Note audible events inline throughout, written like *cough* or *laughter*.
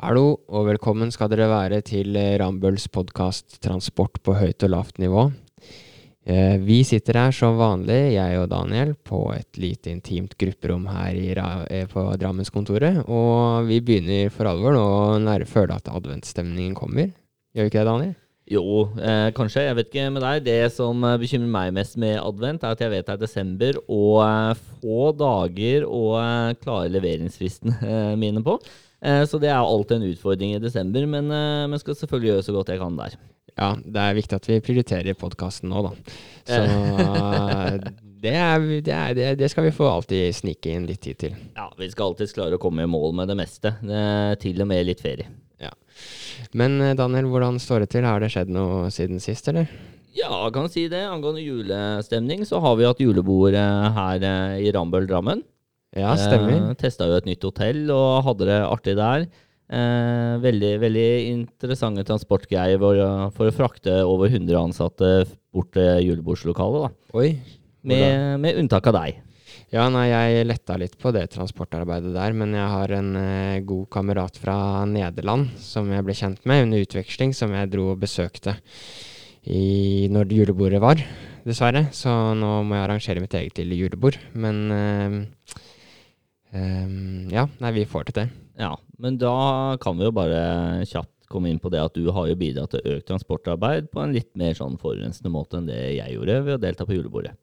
Hallo og velkommen skal dere være til Rambølls podkast 'Transport på høyt og lavt nivå'. Eh, vi sitter her som vanlig, jeg og Daniel, på et lite intimt grupperom her eh, på Drammenskontoret. Og vi begynner for alvor nå å føle at adventsstemningen kommer. Gjør vi ikke det, Daniel? Jo, eh, kanskje. Jeg vet ikke med deg. Det som eh, bekymrer meg mest med advent, er at jeg vet det er desember og eh, få dager å eh, klare leveringsfristen mine på. Eh, så det er alltid en utfordring i desember, men, jeg men skal selvfølgelig gjøre så godt jeg kan der. Ja, det er viktig at vi prioriterer podkasten nå, da. Så *laughs* det, er, det, er, det, skal vi få alltid snike inn litt tid til. Ja, vi skal alltids klare å komme i mål med det meste. Til og med litt ferie. Ja. Men eh, Daniel, hvordan står det til? Har det skjedd noe siden sist, eller? Ja, jeg kan si det. Angående julestemning, så har vi hatt julebord her i Rambøll Drammen. Ja, stemmer. Eh, Testa jo et nytt hotell og hadde det artig der. Eh, veldig, veldig interessante transportgreier for, for, å frakte over 100 ansatte bort til julebordslokalet. da. Oi. Med, med, unntak av deg. Ja, nei, jeg letta litt på det transportarbeidet der, men jeg har en eh, god kamerat fra Nederland som jeg ble kjent med under utveksling, som jeg dro og besøkte i, når julebordet var, dessverre. Så nå må jeg arrangere mitt eget lille julebord. Men uh, Um, ja, nei, vi får til det. Ja, men da kan vi jo bare kjapt komme inn på det at du har jo bidratt til økt transportarbeid på en litt mer sånn forurensende måte enn det jeg gjorde ved å delta på julebordet.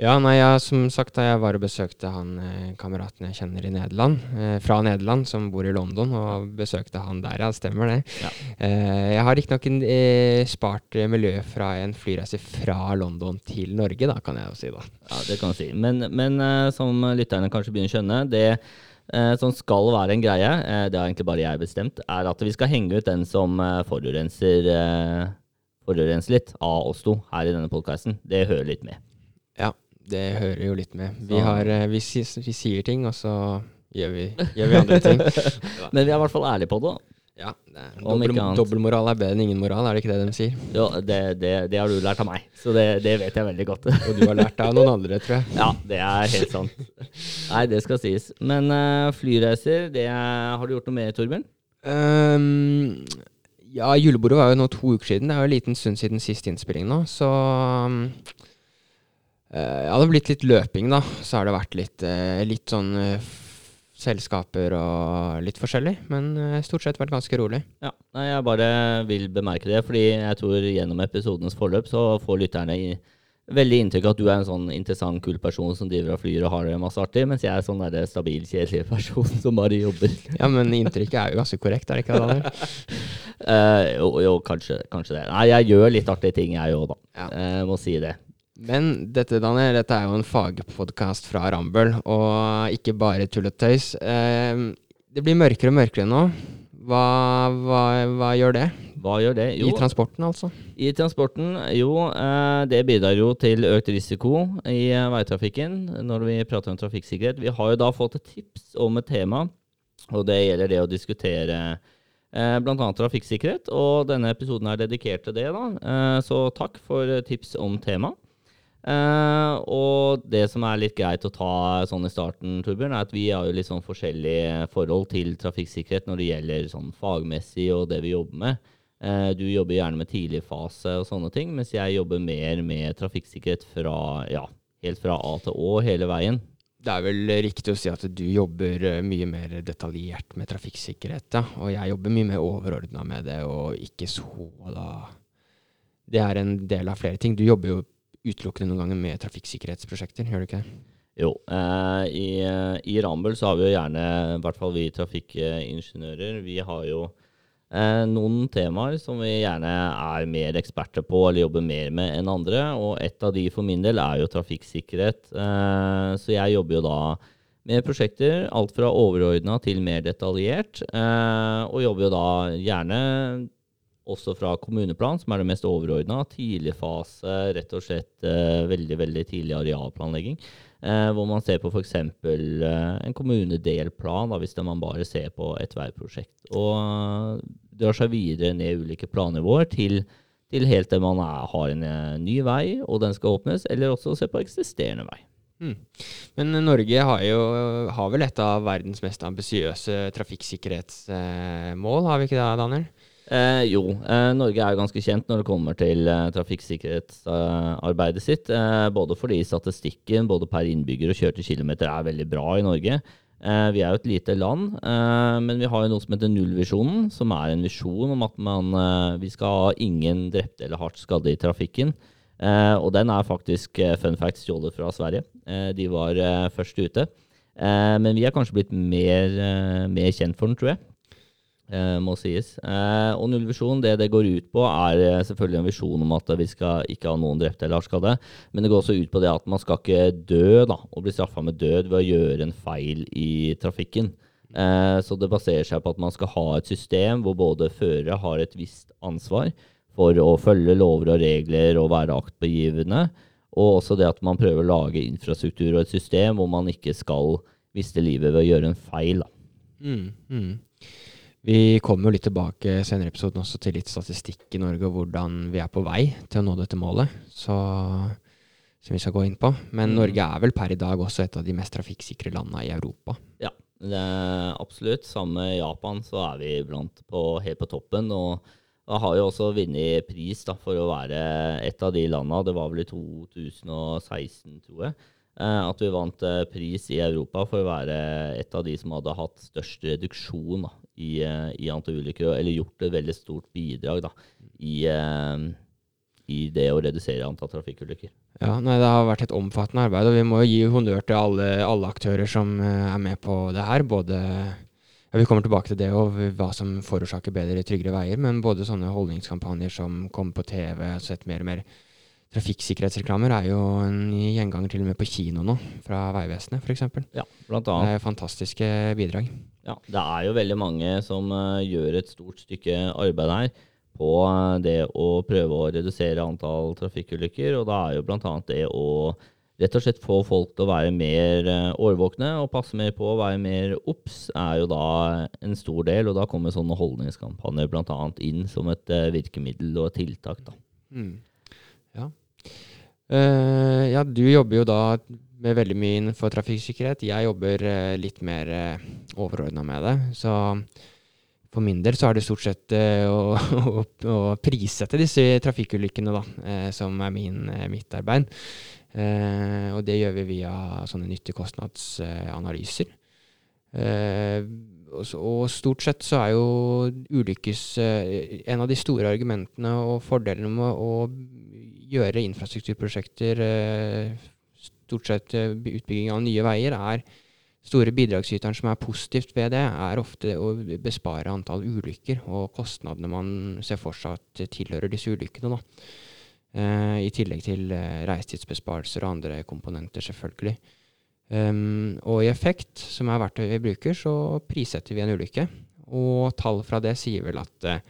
Ja, nei, ja, som sagt, jeg var og besøkte han eh, kameraten jeg kjenner i Nederland, eh, fra Nederland, som bor i London, og besøkte han der, ja, stemmer det. Ja. Eh, jeg har riktignok eh, spart eh, miljøet fra en flyreise fra London til Norge, da, kan jeg jo si, da. Ja, det kan du si. Men, men eh, som lytterne kanskje begynner å skjønne, det eh, som skal være en greie, det har egentlig bare jeg bestemt, er at vi skal henge ut den som forurenser, forurenser litt av oss to her i denne podkasten. Det hører litt med. Ja, det hører jo litt med. Vi, har, eh, vi, vi sier ting, og så gjør vi, gjør vi andre ting. *laughs* *laughs* Men vi er i hvert fall ærlige på det. Ja, Dobbeltmoral er bedre enn ingen moral, er det ikke det de sier? Jo, det, det, det har du lært av meg, så det, det, vet jeg veldig godt. og du har lært det av noen andre, tror jeg. *laughs* Ja, det er helt sant. Nei, det skal sies. Men uh, flyreiser, det er, har du gjort noe mer, Torbjørn? Um, ja, julebordet var jo nå to uker siden. Det er jo en liten stund siden siste innspilling nå, så um, ja, det har blitt litt løping, da. Så har det vært litt, uh, litt sånn uh, selskaper og litt forskjellig. Men stort sett vært ganske rolig. Ja, Jeg bare vil bemerke det, fordi jeg tror gjennom episodens forløp så får lytterne i, veldig inntrykk av at du er en sånn interessant, kul person som driver og flyr og har det masse artig, mens jeg er sånn der stabil, kjedelig person som bare jobber. *laughs* ja, men inntrykket er jo ganske korrekt, er det ikke det? *laughs* jo, jo kanskje, kanskje, det. Nei, jeg gjør litt artige ting, jeg òg, da. Ja. Uh, må si det. Men dette, Daniel, dette er jo en fagpodkast fra Rambøll, og ikke bare tull og tøys. Eh, det blir mørkere og mørkere nå. Hva, hva, hva, gjør det? Hva gjør det? Jo, I transporten, altså? I transporten, jo. Eh, det bidrar jo til økt risiko i eh, veitrafikken når vi prater om trafikksikkerhet. Vi har jo da fått et tips om et tema, og det gjelder det å diskutere eh, bl.a. trafikksikkerhet. Og denne episoden er dedikert til det, da. Eh, så takk for tips om temaet. Uh, og det som er litt greit å ta sånn i starten, Torbjørn, er at vi har jo litt sånn forskjellige forhold til trafikksikkerhet når det gjelder sånn fagmessig og det vi jobber med. Uh, du jobber gjerne med tidlig fase og sånne ting, mens jeg jobber mer med trafikksikkerhet fra, ja, helt fra A til Å hele veien. Det er vel riktig å si at du jobber eh, mye mer detaljert med trafikksikkerhet, ja. Og jeg jobber mye mer overordna med det, og ikke så da Det er en del av flere ting. Du jobber jo utelukkende noen ganger med trafikksikkerhetsprosjekter, gjør du ikke det? Jo. Eh, i, I Rambøll så har vi jo gjerne, i hvert fall vi trafikkingeniører, vi har jo eh, noen temaer som vi gjerne er mer eksperter på eller jobber mer med enn andre. Og et av de for min del er jo trafikksikkerhet. Eh, så jeg jobber jo da med prosjekter, alt fra overordna til mer detaljert. Eh, og jobber jo da gjerne også fra kommuneplan, som er det mest overordna. Tidlig fase, rett og slett eh, veldig veldig tidlig arealplanlegging. Eh, hvor man ser på f.eks. Eh, en kommunedelplan, da, hvis man bare ser på et veiprosjekt. Og eh, drar seg videre ned ulike plannivåer til, til helt til man er, har en ny vei, og den skal åpnes, eller også se på eksisterende vei. Mm. Men Norge har jo har vel et av verdens mest ambisiøse trafikksikkerhetsmål, har vi ikke det, Daniel? Eh, jo, eh, Norge er jo ganske kjent når det kommer til eh, trafikksikkerhetsarbeidet sitt. Eh, både fordi statistikken både per innbygger og kjørte kilometer er veldig bra i Norge. Eh, vi er jo et lite land, eh, men vi har jo noe som heter nullvisjonen, som er en visjon om at man, vi skal ha ingen drepte eller hardt skadde i trafikken. og den er faktisk, fun fact, stjålet fra Sverige. de var først ute. men vi er kanskje blitt mer, mer kjent for den, tror jeg. Eh, må sies. Eh, og nullvisjon, det det går ut på, er eh, selvfølgelig en visjon om at vi skal ikke ha noen drepte eller skadde. Men det går også ut på det at man skal ikke dø da, og bli straffa med død ved å gjøre en feil i trafikken. Så det baserer seg på at man skal ha et system hvor både førere har et visst ansvar for å følge lover og regler og være aktbegivende. Og også det at man prøver å lage infrastruktur og et system hvor man ikke skal miste livet ved å gjøre en feil. Da. Mm, mm. Vi kommer jo litt tilbake senere i episoden også til litt statistikk i Norge og hvordan vi er på vei til å nå dette målet, så, som vi skal gå inn på. Men mm. Norge er vel per i dag også et av de mest trafikksikre landene i Europa. Ja, det absolutt. Sammen med Japan så er vi blant på, helt på toppen. og da har jo også vunnet pris da, for å være et av de landene. Det var vel i 2016, tror jeg. Eh, at vi vant eh, pris i Europa for å være et av de som hadde hatt størst reduksjon da, i, eh, i antall ulykker, eller gjort et veldig stort bidrag da, i, i, det å redusere antall trafikkulykker. Ja, nei, Det har vært et omfattende arbeid, og vi må jo gi honnør til alle, alle aktører som er med på det her. både ja, Vi kommer tilbake til det og hva som forårsaker bedre, tryggere veier, men både sånne holdningskampanjer som kommer på TV, sett mer og mer Trafikksikkerhetsreklamer er jo en gjenganger til og med på kino nå, fra Vegvesenet f.eks. Ja, blant annet. Det er fantastiske bidrag. Ja, det er jo veldig mange som uh, gjør et stort stykke arbeid her på uh, det å prøve å redusere antall trafikkulykker. Og da er jo bl.a. det å rett og slett få folk til å være mer uh, årvåkne og passe mer på å være mer obs, er jo da en stor del. Og da kommer sånne holdningskampanjer bl.a. inn som et virkemiddel og et tiltak. da. Mm. Uh, ja, du jobber jo da med veldig mye innenfor trafikksikkerhet. Jeg jobber uh, litt mer uh, eh, overordna med det. Så for min del så er det stort sett å, *laughs* å, å, prissette disse trafikkulykkene, da, som er min, mitt arbeid. og det gjør vi via sånne nyttekostnadsanalyser. og stort sett så er jo ulykkes En av de store argumentene og fordelene med å gjøre infrastrukturprosjekter, eh, stort sett eh, utbygging av nye veier, er store bidragsyteren som er positivt ved det, er ofte å bespare antall ulykker og kostnadene man ser for seg at tilhører disse ulykkene. Da. Eh, I tillegg til reisetidsbesparelser og andre komponenter, selvfølgelig. Um, og i effekt, som er verktøyet vi bruker, så prissetter vi en ulykke. Og tall fra det sier vel at eh,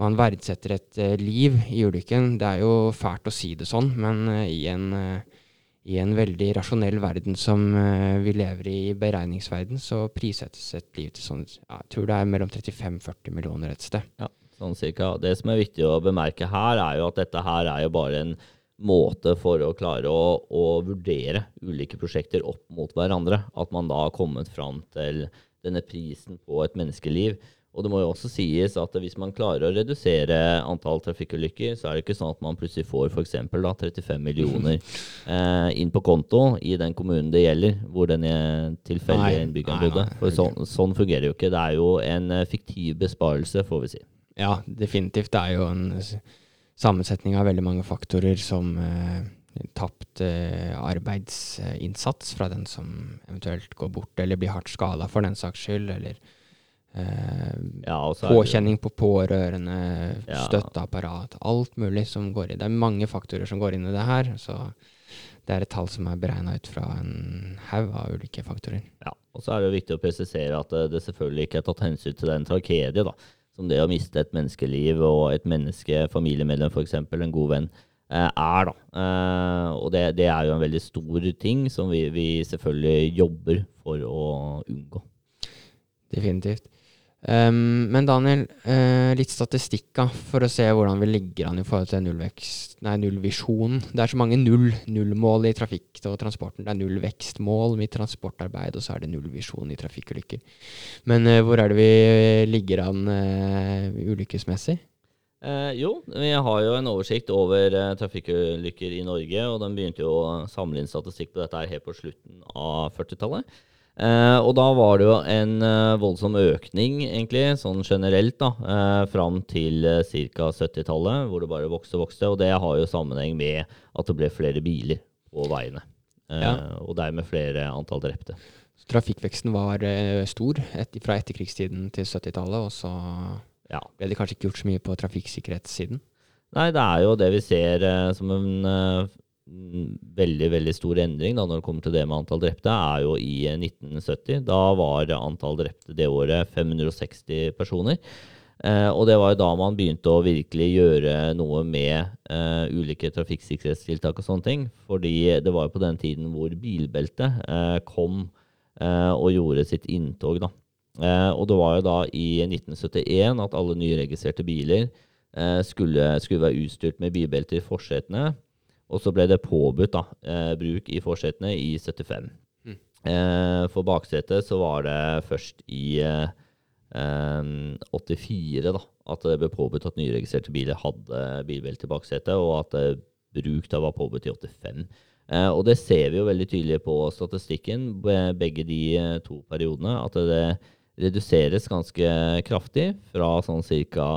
man verdsetter et uh, liv i ulykken. Det er jo fælt å si det sånn, men uh, i, en, uh, i, en, veldig rasjonell verden som vi lever i beregningsverden, så prissettes et liv til sånn Jeg tror det er mellom 35-40 millioner et sted. Ja, sånn cirka. Det som er viktig å bemerke her, er jo at dette her er jo bare en måte for å klare å, å vurdere ulike prosjekter opp mot hverandre. At man da har kommet fram til denne prisen på et menneskeliv. Og det må jo også sies at hvis man klarer å redusere antall trafikkulykker, så er det ikke sånn at man plutselig får f.eks. 35 millioner *laughs* eh, inn på konto i den kommunen det gjelder, hvor den tilfeldige innbyggeren bodde. For sånn, sånn, fungerer jo ikke. Det er jo en eh, fiktiv besparelse, får vi si. Ja, definitivt. Det er jo en sammensetning av veldig mange faktorer som eh, tapt eh, arbeidsinnsats fra den som eventuelt går bort, eller blir hardt skada for den saks skyld, eller Eh, ja, påkjenning på pårørende, ja. støtteapparat, alt mulig som går i. Det er mange faktorer som går inn i det her. Så det er et tall som er beregna ut fra en haug av ulike faktorer. Ja, og så er det viktig å presisere at det selvfølgelig ikke er tatt hensyn til den tragedie da, som det å miste et menneskeliv og et menneske, familiemedlem f.eks., en god venn, eh, er. da. Eh, og det, det, er jo en veldig stor ting som vi, vi selvfølgelig jobber for å unngå. Definitivt. Um, men Daniel, uh, litt statistikk for å se hvordan vi ligger an i forhold til nullvekst, nei, nullvisjonen. Det er så mange null, nullmål i trafikk og transporten. Det er nullvekstmål i transportarbeid, og så er det nullvisjon i trafikkulykker. Men uh, hvor er det vi ligger an uh, ulykkesmessig? jo, vi har jo en oversikt over trafikkulykker i Norge, og den begynte jo å samle inn statistikk på dette her helt på slutten av 40-tallet. Eh, og da var det jo en eh, voldsom økning, egentlig, sånn generelt, da, eh, fram til eh, ca. 70-tallet, hvor det bare vokste og vokste. Og det har jo sammenheng med at det ble flere biler på veiene. Eh, ja. Og dermed flere antall drepte. Så trafikkveksten var eh, stor et, fra etterkrigstiden til 70-tallet, og så ja. ble det kanskje ikke gjort så mye på trafikksikkerhetssiden? Nei, det er jo det vi ser som en veldig veldig stor endring da, når det kommer til det med antall drepte, er jo i 1970. Da var antall drepte det året 560 personer. Eh, og det var jo da man begynte å virkelig gjøre noe med eh, ulike trafikksikkerhetstiltak og sånne ting. Fordi det var jo på den tiden hvor bilbeltet eh, kom eh, og gjorde sitt inntog. da. Eh, og det var jo da i 1971 at alle nyregistrerte biler eh, skulle, skulle være utstyrt med bilbelter i forsetene. Og så ble det påbudt da, eh, bruk i forsetene i 75. Mm. Eh, for baksetet så var det først i eh, 84 da, at det ble påbudt at nyregistrerte biler hadde bilbelte i baksetet, og at eh, bruk da var påbudt i 85. Eh, og det ser vi jo veldig tydelig på statistikken, begge de eh, to periodene, at det reduseres ganske kraftig fra sånn ca.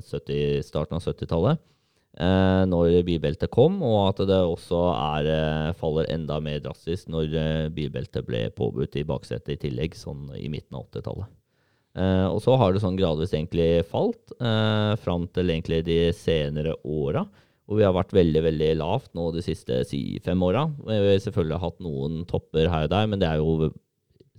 starten av 70-tallet eh, når bilbeltet kom, og at det også er, eh, faller enda mer drastisk når eh, bilbeltet ble påbudt i baksetet i tillegg, sånn i midten av 80-tallet. Eh, og så har det sånn gradvis egentlig falt eh, fram til egentlig de senere åra. Og vi har vært veldig veldig lavt nå de siste si, fem åra. Vi har selvfølgelig hatt noen topper her og der, men det er jo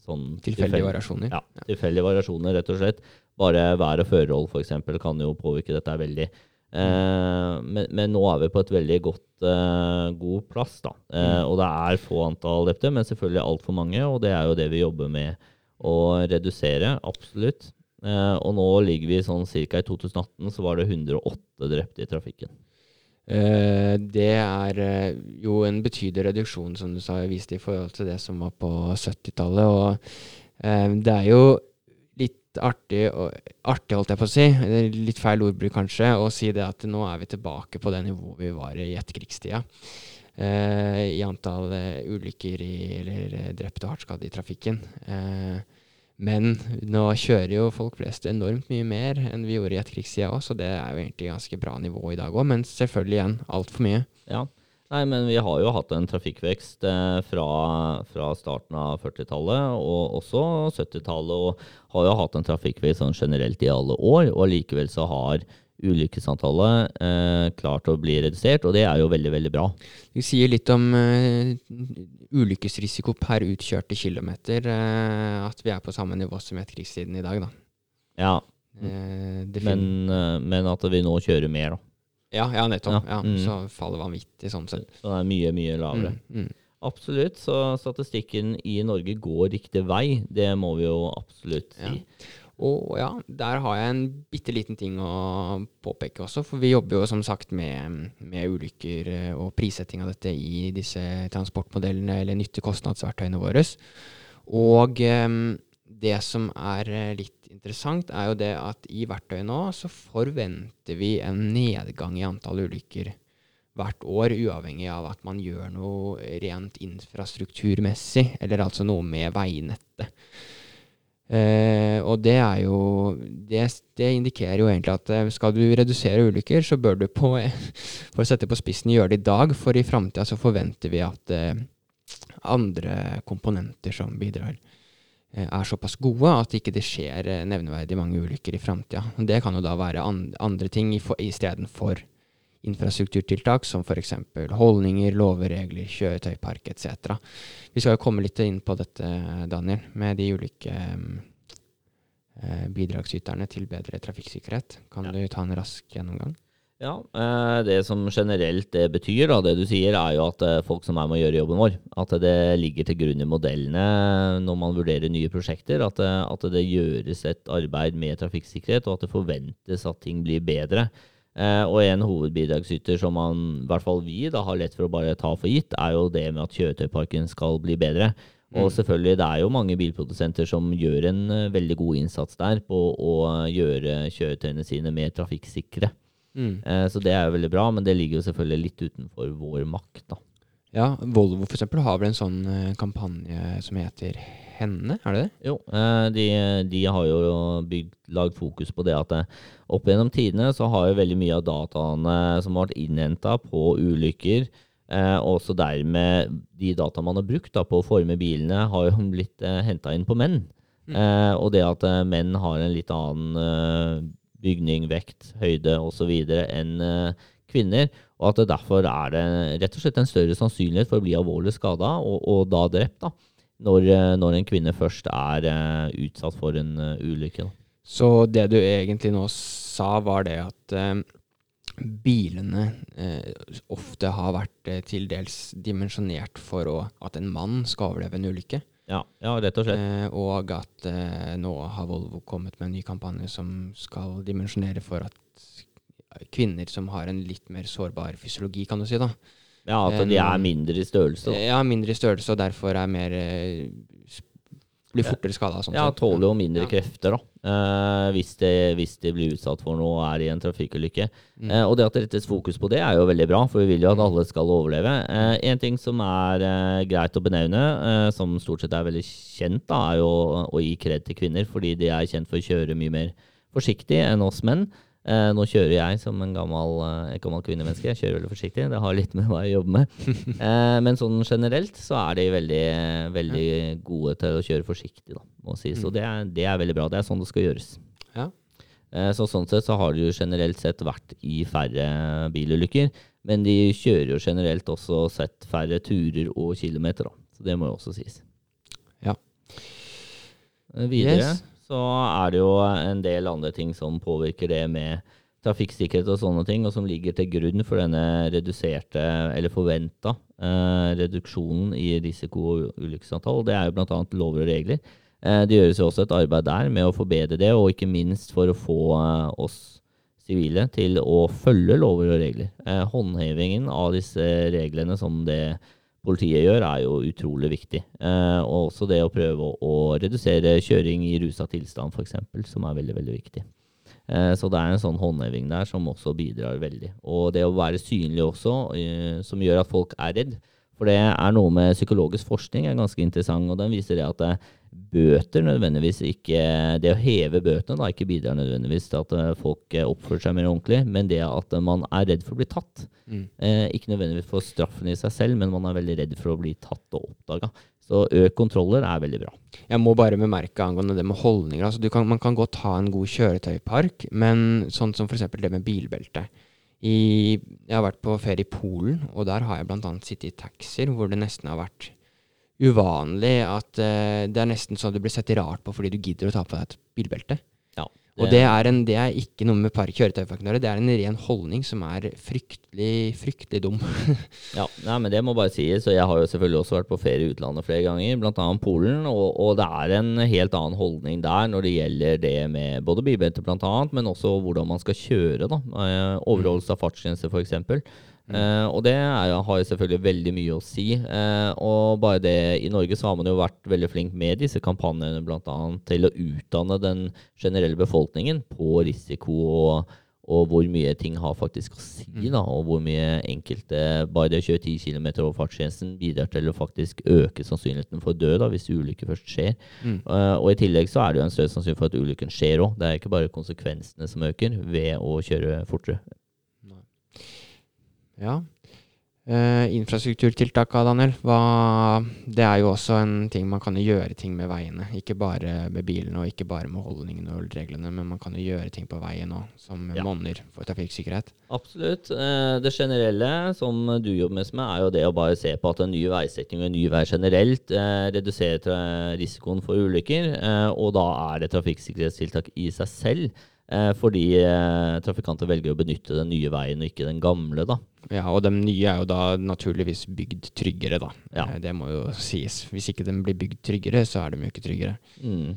sånn Tilfeldige variasjoner? Ja, tilfeldige variasjoner, rett og slett. Bare vær og førehold f.eks. kan jo påvirke dette veldig. Eh, men, men, nå er vi på et veldig godt, uh, god plass. da. Uh, og det er få antall drepte, men selvfølgelig altfor mange. Og det er jo det vi jobber med å redusere. Absolutt. Og nå ligger vi sånn ca. i 2018 så var det 108 drepte i trafikken. det er jo en betydelig reduksjon, som du sa, viste i forhold til det som var på 70-tallet. Og det er jo artig, artig, holdt jeg på å si, litt feil ordbruk kanskje, å si det at nå er vi tilbake på det nivået vi var i etterkrigstida. Eh, I antall uh, ulykker i, eller uh, drepte og hardt skadde i trafikken. Eh, men nå kjører jo folk flest enormt mye mer enn vi gjorde i etterkrigstida òg, så det er jo egentlig ganske bra nivå i dag òg, men selvfølgelig igjen altfor mye. Ja, Nei, men vi har jo hatt en trafikkvekst eh, fra, fra, starten av 40-tallet og også 70-tallet, og har jo hatt en trafikkvekst sånn generelt i alle år. Og likevel så har ulykkesantallet eh, klart å bli redusert, og det er jo veldig, veldig bra. Du sier litt om eh, ulykkesrisiko per utkjørte kilometer, eh, at vi er på samme nivå som etterkrigstiden i dag, da. Ja, uh, men, men, at vi nå kjører mer, da. Ja, ja nettopp. Ja. Mm. Så faller vanvittig sånn sett. Så det er mye, mye lavere. Mm. Mm. Absolutt. Så statistikken i Norge går riktig vei. Det må vi jo absolutt si. Og ja, der har jeg en bitte liten ting å påpeke også. For vi jobber jo som sagt med, med ulykker eh, og prissetting av dette i disse transportmodellene eller nytte-kostnadsverktøyene våre. Og um, det som er eh, litt interessant, er jo det at i verktøyet nå så forventer vi en nedgang i antall ulykker hvert år, uavhengig av at man gjør noe rent infrastrukturmessig, eller altså noe med veinettet. Eh, og det er jo det, det, indikerer jo egentlig at eh, skal du redusere ulykker, så bør du på, *laughs* for å sette på spissen gjøre det i dag, for i framtida så forventer vi at eh, andre komponenter som bidrar er såpass gode at ikke det skjer eh, nevneverdig mange ulykker i framtida. Det kan jo da være andre ting istedenfor infrastrukturtiltak, som f.eks. holdninger, lover, regler, kjøretøypark etc. Vi skal jo komme litt inn på dette, Daniel, med de ulike eh, bidragsyterne til bedre trafikksikkerhet. Kan ja. du ta en rask gjennomgang? Ja, eh, Det som generelt det betyr, da, det du sier, er jo at eh, folk som er med å gjøre jobben vår, at det ligger til grunn i modellene når man vurderer nye prosjekter, at det, at det gjøres et arbeid med trafikksikkerhet, og at det forventes at ting blir bedre. Eh, og en hovedbidragsyter som man, i hvert fall vi da, har lett for å bare ta for gitt, er jo det med at kjøretøyparken skal bli bedre. Og selvfølgelig, det er jo mange bilprodusenter som gjør en veldig god innsats der på å gjøre kjøretøyene sine mer trafikksikre. Mm. Uh, så det er jo veldig bra, men det ligger jo selvfølgelig litt utenfor vår makt, da. Ja, Volvo for eksempel har vel en sånn eh, kampanje som heter Henne, er det det? Jo, eh, de, de har jo bygd, lagd fokus på det at eh, opp gjennom tidene så har jo veldig mye av dataene som har vært innhenta på ulykker, eh, og også dermed de dataene man har brukt da, på å forme bilene, har jo blitt eh, henta inn på menn. Eh, og det at eh, menn har en litt annen eh, bygning, vekt, høyde osv. enn eh, kvinner, og at det derfor er det rett og slett en større sannsynlighet for å bli alvorlig skada, og, og da drept, da, når, eh, når en kvinne først er eh, utsatt for en ulykke. Da. Så det du egentlig nå sa, var det at eh, bilene eh, ofte har vært eh, til dels dimensjonert for å, at en mann skal overleve en ulykke. Ja, ja, rett og slett. Eh, og at eh, nå har Volvo kommet med en ny kampanje som skal dimensjonere for at kvinner som har en litt mer sårbar fysiologi, kan du si, da. Ja, At de er mindre i størrelse. Da. Ja, mindre i størrelse, og derfor er mer eh, Blir fortere skada. Sånn Ja, tåler jo mindre Ja. krefter da, eh, hvis, de, hvis de blir utsatt for noe og er i en trafikkulykke. Mm. Eh, og det at det rettes fokus på det, er jo veldig bra, for vi vil jo at alle skal overleve. Eh, en ting som er eh, greit å benevne, eh, som stort sett er veldig kjent, da, er jo å gi kred til kvinner, fordi de er kjent for å kjøre mye mer forsiktig enn oss menn. Eh, nå kjører jeg som en gammel, eh, gammel kvinnemenneske. Jeg kjører veldig forsiktig. Det har litt med hva jeg jobber med. *laughs* Eh, men sånn generelt så er de veldig, veldig gode til å kjøre forsiktig, da, må sies. Og det er, det er veldig bra. Det er sånn det skal gjøres. Ja. Eh, så sånn sett så har de jo generelt sett vært i færre bilulykker. Men de kjører jo generelt også sett færre turer og kilometer, da. Så det må jo også sies. Ja. Eh, Videre Yes. Så er det jo en del andre ting som påvirker det med trafikksikkerhet og sånne ting, og som ligger til grunn for denne reduserte, eller forventa, eh, reduksjonen i risiko og ulykkesantall. Det er jo bl.a. lover og regler. Eh, det gjøres jo også et arbeid der med å forbedre det, og ikke minst for å få eh, oss sivile til å følge lover og regler. Eh, håndhevingen av disse reglene som det politiet gjør, er jo utrolig viktig. Eh, og også det å prøve å, å redusere kjøring i rusa tilstand, f.eks., som er veldig, veldig viktig. Eh, så det er en sånn håndheving der som også bidrar veldig. Og det å være synlig også, eh, som gjør at folk er redd. For det er noe med psykologisk forskning er ganske interessant, og den viser det at eh, bøter nødvendigvis ikke Det å heve bøtene da ikke bidrar nødvendigvis til at eh, folk eh, oppfører seg mer ordentlig, men det at man er redd for å bli tatt. Mm. Eh, ikke nødvendigvis for straffen i seg selv, men man er veldig redd for å bli tatt og oppdaga. Så økt kontroller er veldig bra. Jeg må bare bemerke angående det med holdninger. Altså, du kan, man kan godt ha en god kjøretøypark, men sånn som f.eks. det med bilbelte. I, jeg har vært på ferie i Polen, og der har jeg bl.a. sittet i taxier hvor det nesten har vært uvanlig at uh, det er nesten sånn at du blir sett rart på fordi du gidder å ta på deg et bilbelte. Og det er, en, det er ikke noe med par å det er en ren holdning som er fryktelig, fryktelig dum. *laughs* Ja, nei, men det må bare sies. Og jeg har jo selvfølgelig også vært på ferie i utlandet flere ganger, bl.a. Polen. Og, og det er en helt annen holdning der når det gjelder det med både bilbelte bl.a., men også hvordan man skal kjøre. da. Eh, overholdelse av fartsgrense, f.eks. Eh, og det er, har selvfølgelig veldig mye å si. Eh, og bare det I Norge så har man jo vært veldig flink med disse kampanjene bl.a. til å utdanne den generelle befolkningen på risiko og, og hvor mye ting har faktisk å si. da, Og hvor mye enkelte Bare det å kjøre 10 km over fartsgrensen bidrar til å faktisk øke sannsynligheten for død da, hvis ulykker først skjer. Mm. Eh, og i tillegg så er det jo en større sannsynlighet for at ulykken skjer òg. Det er ikke bare konsekvensene som øker ved å kjøre fortere. Ja. Eh, infrastrukturtiltak, Daniel. Hva, det er jo også en ting man kan gjøre ting med veiene. Ikke bare med bilene og ikke bare med holdningene og reglene, men man kan jo gjøre ting på veien òg som Ja. monner for trafikksikkerhet. Absolutt. Eh, Det generelle som du jobber mest med, er jo det å bare se på at en ny veistrekning og en ny vei generelt eh, reduserer risikoen for ulykker. eh, Og da er det trafikksikkerhetstiltak i seg selv. Eh, fordi eh, trafikanter velger å benytte den nye veien og ikke den gamle. da. Ja, og de nye er jo da naturligvis bygd tryggere, da. Ja. Eh, Det må jo sies. Hvis ikke de blir bygd tryggere, så er de jo ikke tryggere. Mm.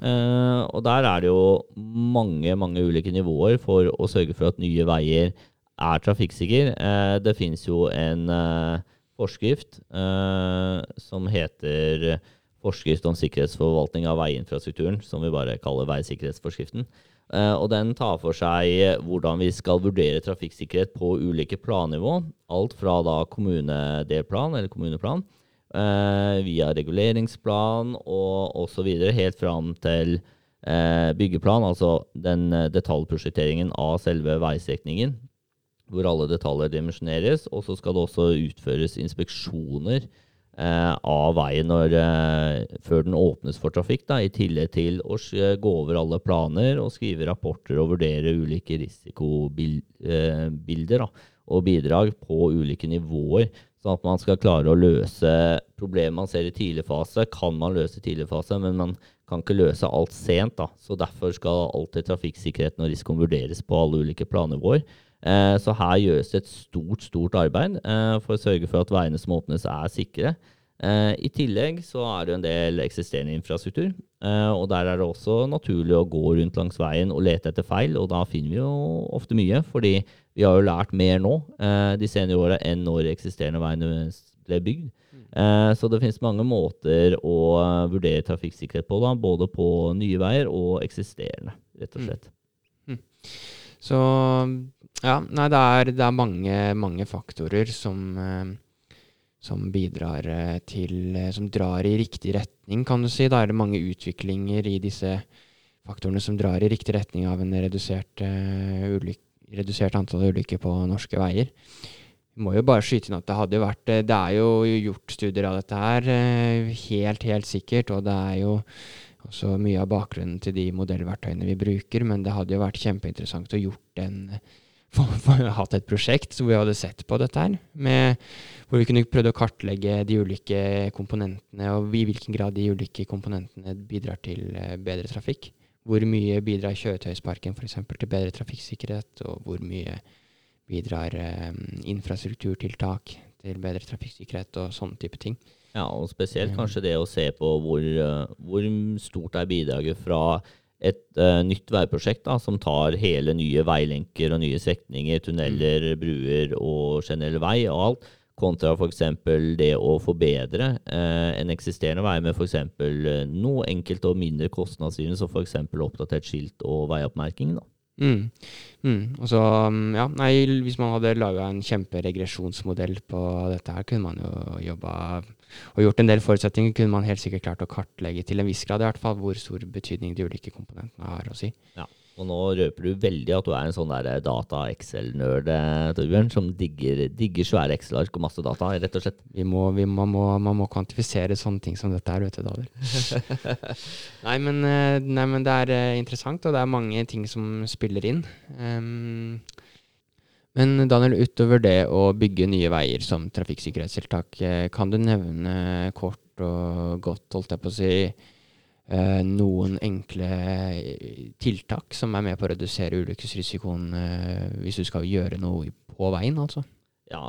Eh, og der er det jo mange mange ulike nivåer for å sørge for at nye veier er trafikksikre. Eh, det finnes jo en eh, forskrift eh, som heter Forskrift om sikkerhetsforvaltning av veiinfrastrukturen, som vi bare kaller veisikkerhetsforskriften. Eh, og den tar for seg hvordan vi skal vurdere trafikksikkerhet på ulike plannivå. Alt fra da kommunedelplan eller kommuneplan, eh, via reguleringsplan og osv. helt fram til eh, byggeplan, altså den detaljprosjekteringen av selve veistrekningen. Hvor alle detaljer dimensjoneres. Og så skal det også utføres inspeksjoner av veien når, eh, før den åpnes for trafikk, da, i tillegg til å gå over alle planer og skrive rapporter og vurdere ulike risikobilder da, og bidrag på ulike nivåer. Sånn at man skal klare å løse problemer man ser i tidlig fase, kan man løse i tidlig fase, men man kan ikke løse alt sent. da. Så Derfor skal alltid trafikksikkerheten og risikoen vurderes på alle ulike plannivåer. Eh, så her gjøres det et stort stort arbeid eh, for å sørge for at veiene som åpnes, er sikre. Eh, I tillegg så er det en del eksisterende infrastruktur. og der er det også naturlig å gå rundt langs veien og lete etter feil. Og da finner vi jo ofte mye, fordi vi har jo lært mer nå de senere åra enn når eksisterende veiene ble bygd. Så det finnes mange måter å vurdere trafikksikkerhet på, da, både på nye veier og eksisterende, rett og slett. Så ja, nei, det er, det er mange, mange faktorer som, eh, som bidrar eh, til eh, Som drar i riktig retning, kan du si. Da er det mange utviklinger i disse faktorene som drar i riktig retning av en redusert, uh, ulyk, redusert antall ulykker på norske veier. Vi må jo bare skyte inn at det hadde vært Det er jo gjort studier av dette her, helt, helt sikkert. Og det er jo også mye av bakgrunnen til de modellverktøyene vi bruker. Men det hadde jo vært kjempeinteressant å gjort en hatt et prosjekt hvor vi hadde sett på dette her. Med, hvor vi kunne prøvd å kartlegge de ulike komponentene, og i hvilken grad de ulike komponentene bidrar til eh, bedre trafikk. Hvor mye bidrar kjøretøysparken f.eks. til bedre trafikksikkerhet, og hvor mye bidrar um, infrastrukturtiltak til bedre trafikksikkerhet og sånne type ting. Ja, og spesielt kanskje det å se på hvor, eh, hvor stort er bidraget fra et uh, nytt veiprosjekt da, som tar hele nye veilenker og nye strekninger, tunneler, bruer og generell vei og alt, kontra f.eks. det å forbedre uh, en eksisterende vei med f.eks. Uh, noe enkelt og mindre kostnadsgivende, som f.eks. oppdatert skilt og veioppmerking. da. Mm. Mm. Og så, mm, ja, nei, hvis man hadde laga en kjemperegresjonsmodell på dette her, kunne man jo jobba og gjort en del forutsetninger, kunne man helt sikkert klart å kartlegge til en viss grad i hvert fall hvor stor betydning de ulike komponentene har å si. Ja. Og nå røper du veldig at du er en sånn der data-Excel-nerd, eh, Torbjørn, som digger, digger svære Excel-ark og masse data, rett og slett. Vi må, vi, man, må, man må kvantifisere sånne ting som dette her, vet du, Daler. *laughs* nei, men, eh, nei, men det er eh, interessant, og det er mange ting som spiller inn. Um, men Daniel, utover det å bygge nye veier som trafikksikkerhetstiltak, eh, kan du nevne kort og godt, holdt jeg på å si, eh, noen enkle eh, tiltak som er med på å redusere ulykkesrisikoen hvis du skal gjøre noe på veien, altså? Ja,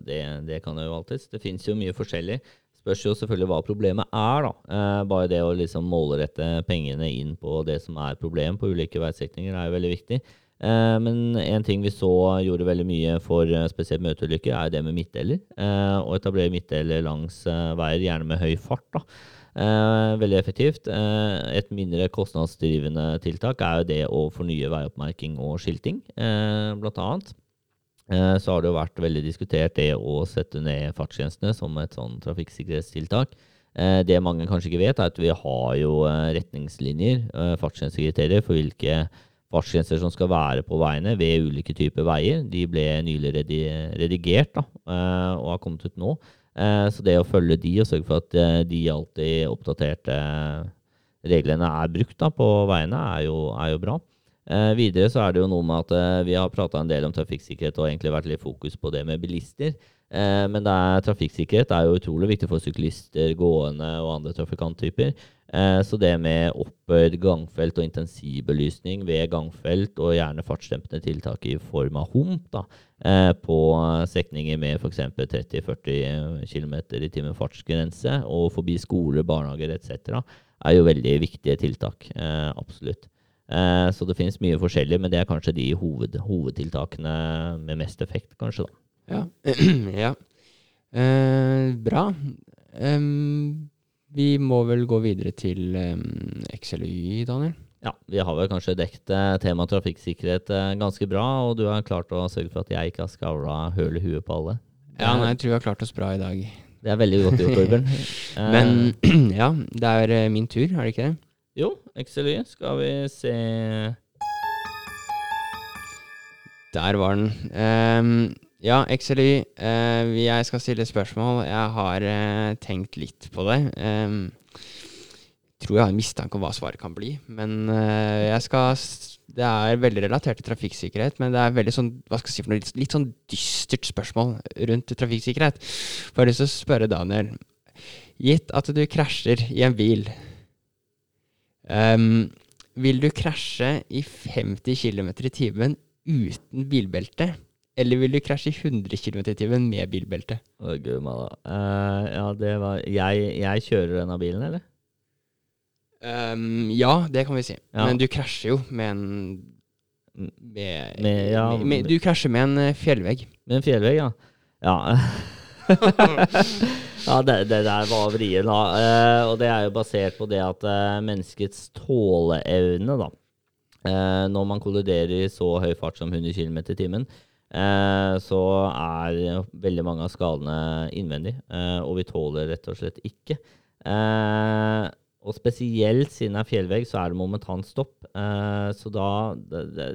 det, det kan jeg jo alltids. Det finnes jo mye forskjellig. Spørs jo selvfølgelig hva problemet er, da. Bare det å liksom målrette pengene inn på det som er problem på ulike veistrekninger, er jo veldig viktig. Eh, men en ting vi så gjorde veldig mye for eh, spesielt møteulykker, er det med midtdeler. Eh, å etablere midtdeler langs veier, gjerne med høy fart. da. Eh, veldig effektivt. Eh, et mindre kostnadsdrivende tiltak er jo det å fornye veioppmerking og skilting, eh, blant annet. Så har det jo vært veldig diskutert det å sette ned fartsgrensene som et sånn trafikksikkerhetstiltak. Det mange kanskje ikke vet, er at vi har jo retningslinjer, fartsgrensekriterier, for hvilke fartsgrenser som skal være på veiene ved ulike typer veier. De ble nylig redigert da, eh, og har kommet ut nå. Eh, så det å følge de og sørge for at eh, de alltid oppdaterte reglene er brukt da, på veiene, er jo, er jo bra. Videre så er det jo noe med at vi har prata en del om trafikksikkerhet og egentlig vært litt fokus på det med bilister. Men er, trafikksikkerhet er jo utrolig viktig for syklister, gående og andre trafikanttyper. Eh, så det med opphøyd gangfelt og intensivbelysning ved gangfelt, og gjerne fartsdempende tiltak i form av hump da, eh, på strekninger med f.eks. 30-40 km i timen fartsgrense, og forbi skoler, barnehager etc., er jo veldig viktige tiltak. Eh, absolutt. Så det finnes mye forskjellig, men det er kanskje de hoved, hovedtiltakene med mest effekt, kanskje. da. Ja. *clears throat* ja. Eh, bra. Um, vi må vel gå videre til um, XLY, Daniel? Ja, vi har vel kanskje dekket uh, temaet trafikksikkerhet uh, ganske bra, og du har klart å sørge for at jeg ikke har skavla høl i huet på alle. Ja, nei, jeg tror vi har klart oss bra i dag. Det er veldig godt gjort, Torbjørn. *laughs* Men *clears throat* ja, det er uh, min tur, er det ikke det? Jo, XLY. Skal vi se Der var den. Um, ja, XLY. Eh, jeg skal stille spørsmål. Jeg har eh, tenkt litt på det. Eh, tror jeg har en mistanke om hva svaret kan bli. Men uh, jeg skal Det er veldig relatert til trafikksikkerhet, men det er veldig sånn, hva skal jeg si for noe, litt, litt sånn dystert spørsmål rundt trafikksikkerhet. For jeg har lyst til å spørre Daniel. Gitt at du krasjer i en bil, um, vil du krasje i 50 km i timen uten bilbelte? Eller vil du krasje i 100 km i timen med bilbelte? Å, gud. Uh, ja, det var jeg, jeg kjører denne bilen, eller? Um, ja, det kan vi si. Ja. Men du krasjer jo med en med, Med- ja, med, Du krasjer med en eh, fjellvegg. Med en fjellvegg, ja. Ja, *laughs* ja det, det der var vrien, da. Eh, og det er jo basert på det at eh, menneskets tåleevne, da eh, Når man kolliderer i så høy fart som 100 km i timen, så er veldig mange av skadene innvendig, eh, og vi tåler rett og slett ikke. Eh, og spesielt siden det er fjellvegg, så er det momentant stopp. Eh, så da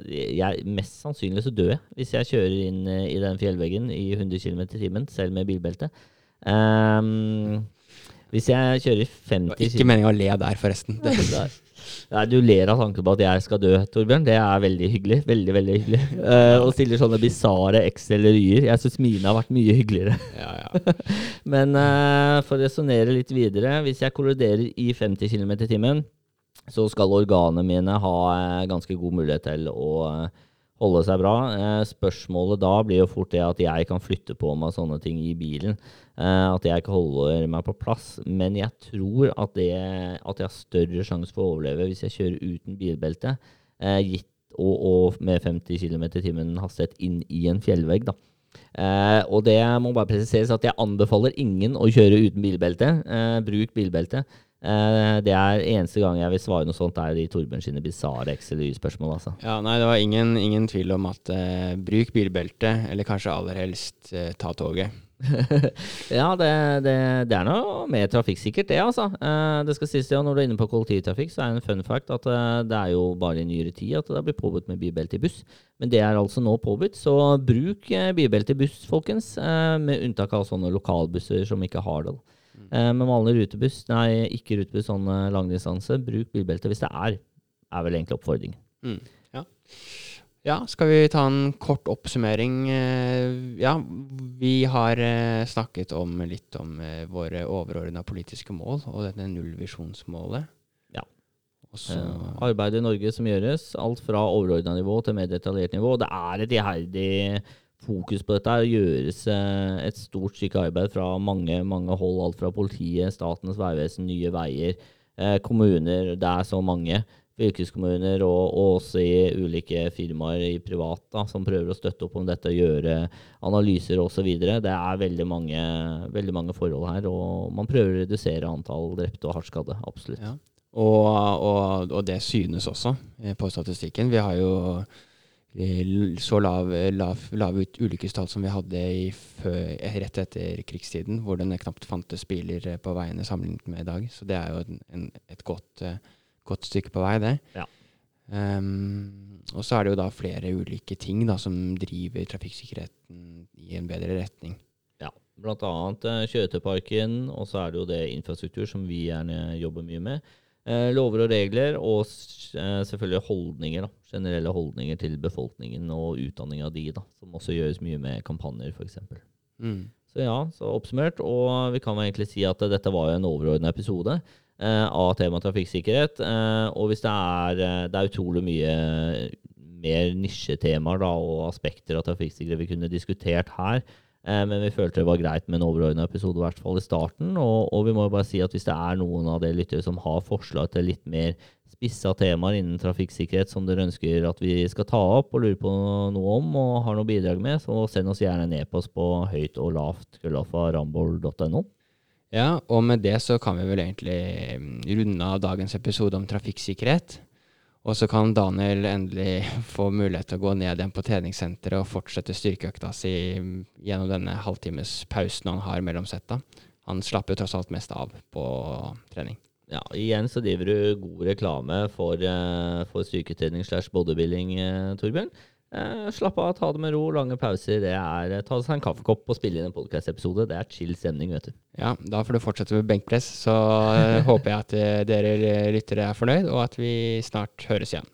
jeg, Mest sannsynlig så dør jeg hvis jeg kjører inn eh, i den fjellveggen i 100 km i timen, selv med bilbelte. Hvis jeg kjører i 50 km ikke meninga å le der, forresten. Det, Nei. Du ler av tanken på at jeg skal dø, Torbjørn. Det er veldig hyggelig. Veldig, veldig hyggelig. Uh, og stiller sånne bisarre X-eller-y-er. Jeg syns mine har vært mye hyggeligere. ja, ja. *laughs* Men uh, for å resonnere litt videre Hvis jeg kolliderer i 50 km i timen, så skal organene mine ha eh, ganske god mulighet til å holde seg bra. Eh, spørsmålet da blir jo fort det at jeg kan flytte på meg sånne ting i bilen. Eh, at jeg ikke holder meg på plass. Men jeg tror at, det, at jeg har større sjanse for å overleve hvis jeg kjører uten bilbelte, eh, gitt og, og med 50 km i timen hastighet inn i en fjellvegg. da. Eh, og det må bare presiseres at jeg anbefaler ingen å kjøre uten bilbelte. Eh, bruk bilbelte. Eh, det er eneste gang jeg vil svare noe sånt, er i Torbjørn sine bisarre XLY-spørsmål. altså. ja, nei, det var ingen, ingen tvil om at eh, bruk bilbelte, eller kanskje aller helst eh, ta toget. *laughs* ja, det, det, det er noe mer trafikksikkert, det, altså. Eh, det skal sies, ja, Når du er inne på kollektivtrafikk, så er det en fun fact at eh, det er jo bare i nyere tid at det blir påbudt med bilbelte i buss. Men det er altså nå påbudt, så bruk eh, bilbelte i buss, folkens. Med unntak av sånne lokalbusser som ikke har det. Eh, men vanlig rutebuss, nei, ikke rutebuss, sånn eh, langdistanse, bruk bilbelte hvis det er. Er vel egentlig oppfordring. Mm, ja. ja, skal vi ta en kort oppsummering? Eh, Ja, vi har eh, snakket om litt om våre overordna politiske mål og dette nullvisjonsmålet. Ja. Eh, arbeidet i Norge som gjøres, alt fra overordna nivå til mer detaljert nivå. Det er et iherdig fokus på dette. Det gjøres eh, et stort stykke arbeid fra mange, mange hold. Alt fra politiet, Statens vegvesen, Nye Veier, eh, kommuner. Det er så mange. Fylkeskommuner og, og også i ulike firmaer i privat da, som prøver å støtte opp om dette, gjøre analyser osv. Det er veldig mange, veldig mange forhold her, og man prøver å redusere antall drepte og hardt skadde. Absolutt. Ja. Og, og, og det synes også eh, på statistikken. Vi har jo så lav, lav, lave ut- ulykkestall som vi hadde i fø, eh, rett etter krigstiden, hvor det knapt fantes biler eh, på veiene sammenlignet med i dag. Så det er jo en, en, et godt, eh, godt stykke på vei, det. Ja. Um, og så er det jo da flere ulike ting da, som driver trafikksikkerheten i en bedre retning. Ja, annet eh, kjøretøyparken, og så er det jo det infrastruktur som vi gjerne jobber mye med. Eh, lover og regler, og eh, selvfølgelig holdninger. da, Generelle holdninger til befolkningen og utdanning av de, da, som også gjøres mye med kampanjer, f.eks. Mm. Så ja, så oppsummert, og vi kan egentlig si at dette var jo en overordna episode. av temaet trafikksikkerhet. og hvis det er, det er utrolig mye mer nisjetemaer og aspekter av trafikksikkerhet vi kunne diskutert her. Men vi følte det var greit med en overordna episode, i hvert fall i starten. Og, og, vi må bare si at hvis det er noen av dere lyttere som har forslag til litt mer spissa temaer innen trafikksikkerhet som dere ønsker at vi skal ta opp og lurer på noe om og har noe bidrag med, så send oss gjerne en e-post på høyt og lavt krøllalfa.ramboll.no. Ja, og med det så kan vi vel egentlig runde av dagens episode om trafikksikkerhet. Og så kan Daniel endelig *laughs* få mulighet til å gå ned igjen på treningssenteret og fortsette styrkeøkta si mm, gjennom denne halvtimespausen han har mellom setta. Han slapper jo tross alt mest av på trening. Ja, igjen så driver du god reklame for, uh, for styrketrening slash bodybuilding, uh, Torbjørn. Uh, slapp av, ta det med ro, lange pauser. Det er Ta seg en kaffekopp og spille inn en podkast-episode. Det er chill stemning, vet du. Ja, da får du fortsette med benkpress. Så *laughs* håper jeg at dere lyttere er fornøyd, og at vi snart høres igjen.